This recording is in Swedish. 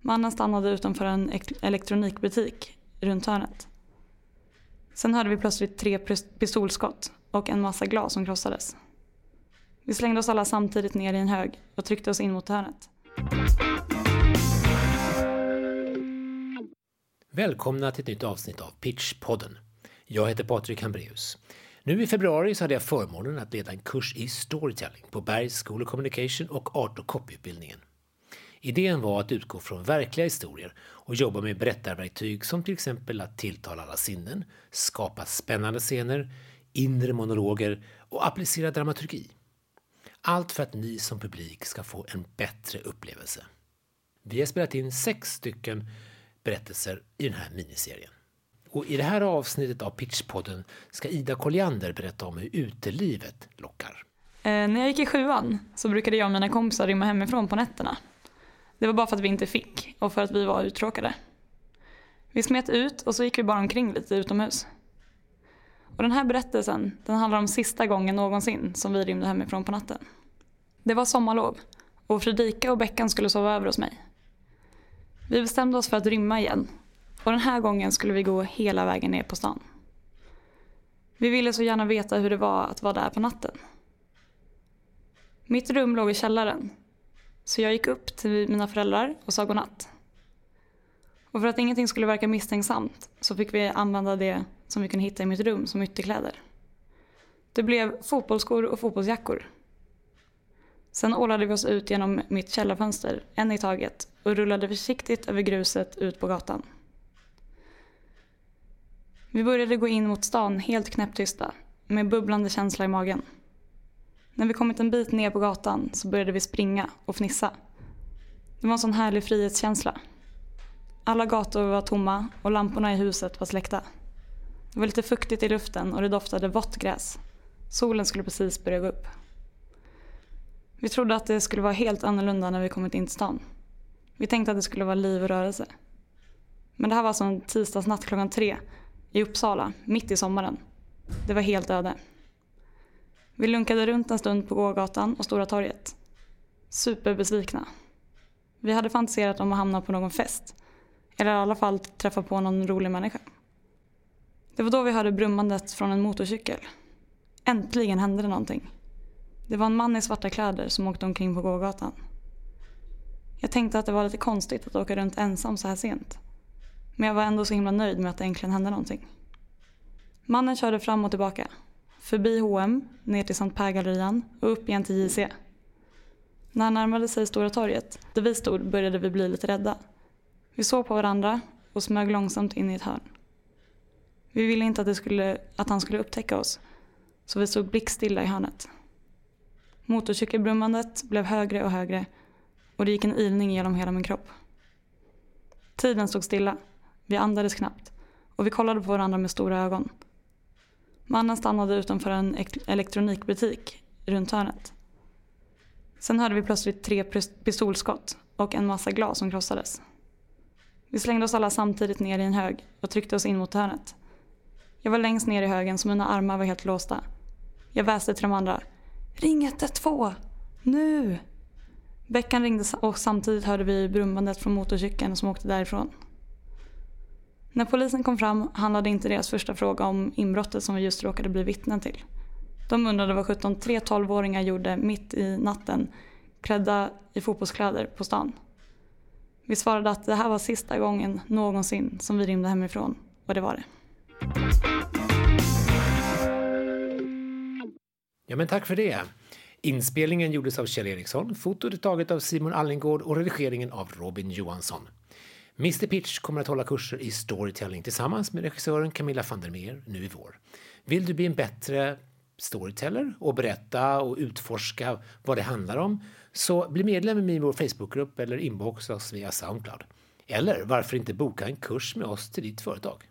Mannen stannade utanför en elektronikbutik runt hörnet. Sen hörde vi plötsligt tre pistolskott och en massa glas som krossades. Vi slängde oss alla samtidigt ner i en hög och tryckte oss in mot hörnet. Välkomna till ett nytt avsnitt av Pitchpodden. Jag heter Patrik Hambreus. Nu i februari så hade jag förmånen att leda en kurs i storytelling på Bergs School of Communication och Art och copyutbildningen. Idén var att utgå från verkliga historier och jobba med berättarverktyg som till exempel att tilltala alla sinnen, skapa spännande scener, inre monologer och applicera dramaturgi. Allt för att ni som publik ska få en bättre upplevelse. Vi har spelat in sex stycken berättelser i den här miniserien. Och I det här avsnittet av Pitchpodden ska Ida Colliander berätta om hur utelivet lockar. Eh, när jag gick i sjuan så brukade jag och mina kompisar rymma hemifrån på nätterna. Det var bara för att vi inte fick och för att vi var uttråkade. Vi smet ut och så gick vi bara omkring lite utomhus. Och den här berättelsen den handlar om sista gången någonsin som vi rymde hemifrån på natten. Det var sommarlov och Fredrika och Beckan skulle sova över hos mig. Vi bestämde oss för att rymma igen och den här gången skulle vi gå hela vägen ner på stan. Vi ville så gärna veta hur det var att vara där på natten. Mitt rum låg i källaren så jag gick upp till mina föräldrar och sa godnatt. Och för att ingenting skulle verka misstänksamt så fick vi använda det som vi kunde hitta i mitt rum som ytterkläder. Det blev fotbollsskor och fotbollsjackor. Sen ålade vi oss ut genom mitt källarfönster, en i taget, och rullade försiktigt över gruset ut på gatan. Vi började gå in mot stan helt knäpptysta, med bubblande känsla i magen. När vi kommit en bit ner på gatan så började vi springa och fnissa. Det var en sån härlig frihetskänsla. Alla gator var tomma och lamporna i huset var släckta. Det var lite fuktigt i luften och det doftade vått gräs. Solen skulle precis börja gå upp. Vi trodde att det skulle vara helt annorlunda när vi kommit in till stan. Vi tänkte att det skulle vara liv och rörelse. Men det här var alltså en tisdagsnatt klockan tre i Uppsala, mitt i sommaren. Det var helt öde. Vi lunkade runt en stund på gågatan och Stora torget. Superbesvikna. Vi hade fantiserat om att hamna på någon fest. Eller i alla fall träffa på någon rolig människa. Det var då vi hörde brummandet från en motorcykel. Äntligen hände det någonting. Det var en man i svarta kläder som åkte omkring på gågatan. Jag tänkte att det var lite konstigt att åka runt ensam så här sent. Men jag var ändå så himla nöjd med att det äntligen hände någonting. Mannen körde fram och tillbaka. Förbi H&M, ner till Sankt Per-gallerian och upp igen till JC. När han närmade sig Stora torget, där vi stod, började vi bli lite rädda. Vi såg på varandra och smög långsamt in i ett hörn. Vi ville inte att, det skulle, att han skulle upptäcka oss, så vi stod blickstilla i hörnet. Motorcykelbrummandet blev högre och högre och det gick en ilning genom hela min kropp. Tiden stod stilla. Vi andades knappt och vi kollade på varandra med stora ögon. Mannen stannade utanför en elektronikbutik runt hörnet. Sen hörde vi plötsligt tre pistolskott och en massa glas som krossades. Vi slängde oss alla samtidigt ner i en hög och tryckte oss in mot hörnet. Jag var längst ner i högen så mina armar var helt låsta. Jag väste till de andra. Ring 112! Nu! Beckan ringde och samtidigt hörde vi brummandet från motorcykeln som åkte därifrån. När polisen kom fram handlade inte deras första fråga om inbrottet som vi just råkade bli vittnen till. De undrade vad 17 tre 12-åringar gjorde mitt i natten klädda i fotbollskläder på stan. Vi svarade att det här var sista gången någonsin som vi rymde hemifrån och det var det. Ja men tack för det. Inspelningen gjordes av Kjell Eriksson, fotot är taget av Simon Allingård och redigeringen av Robin Johansson. Mr Pitch kommer att hålla kurser i storytelling tillsammans med regissören Camilla van der Meer nu i vår. Vill du bli en bättre storyteller och berätta och utforska vad det handlar om så bli medlem i vår Facebookgrupp eller inboxa oss via Soundcloud. Eller varför inte boka en kurs med oss till ditt företag?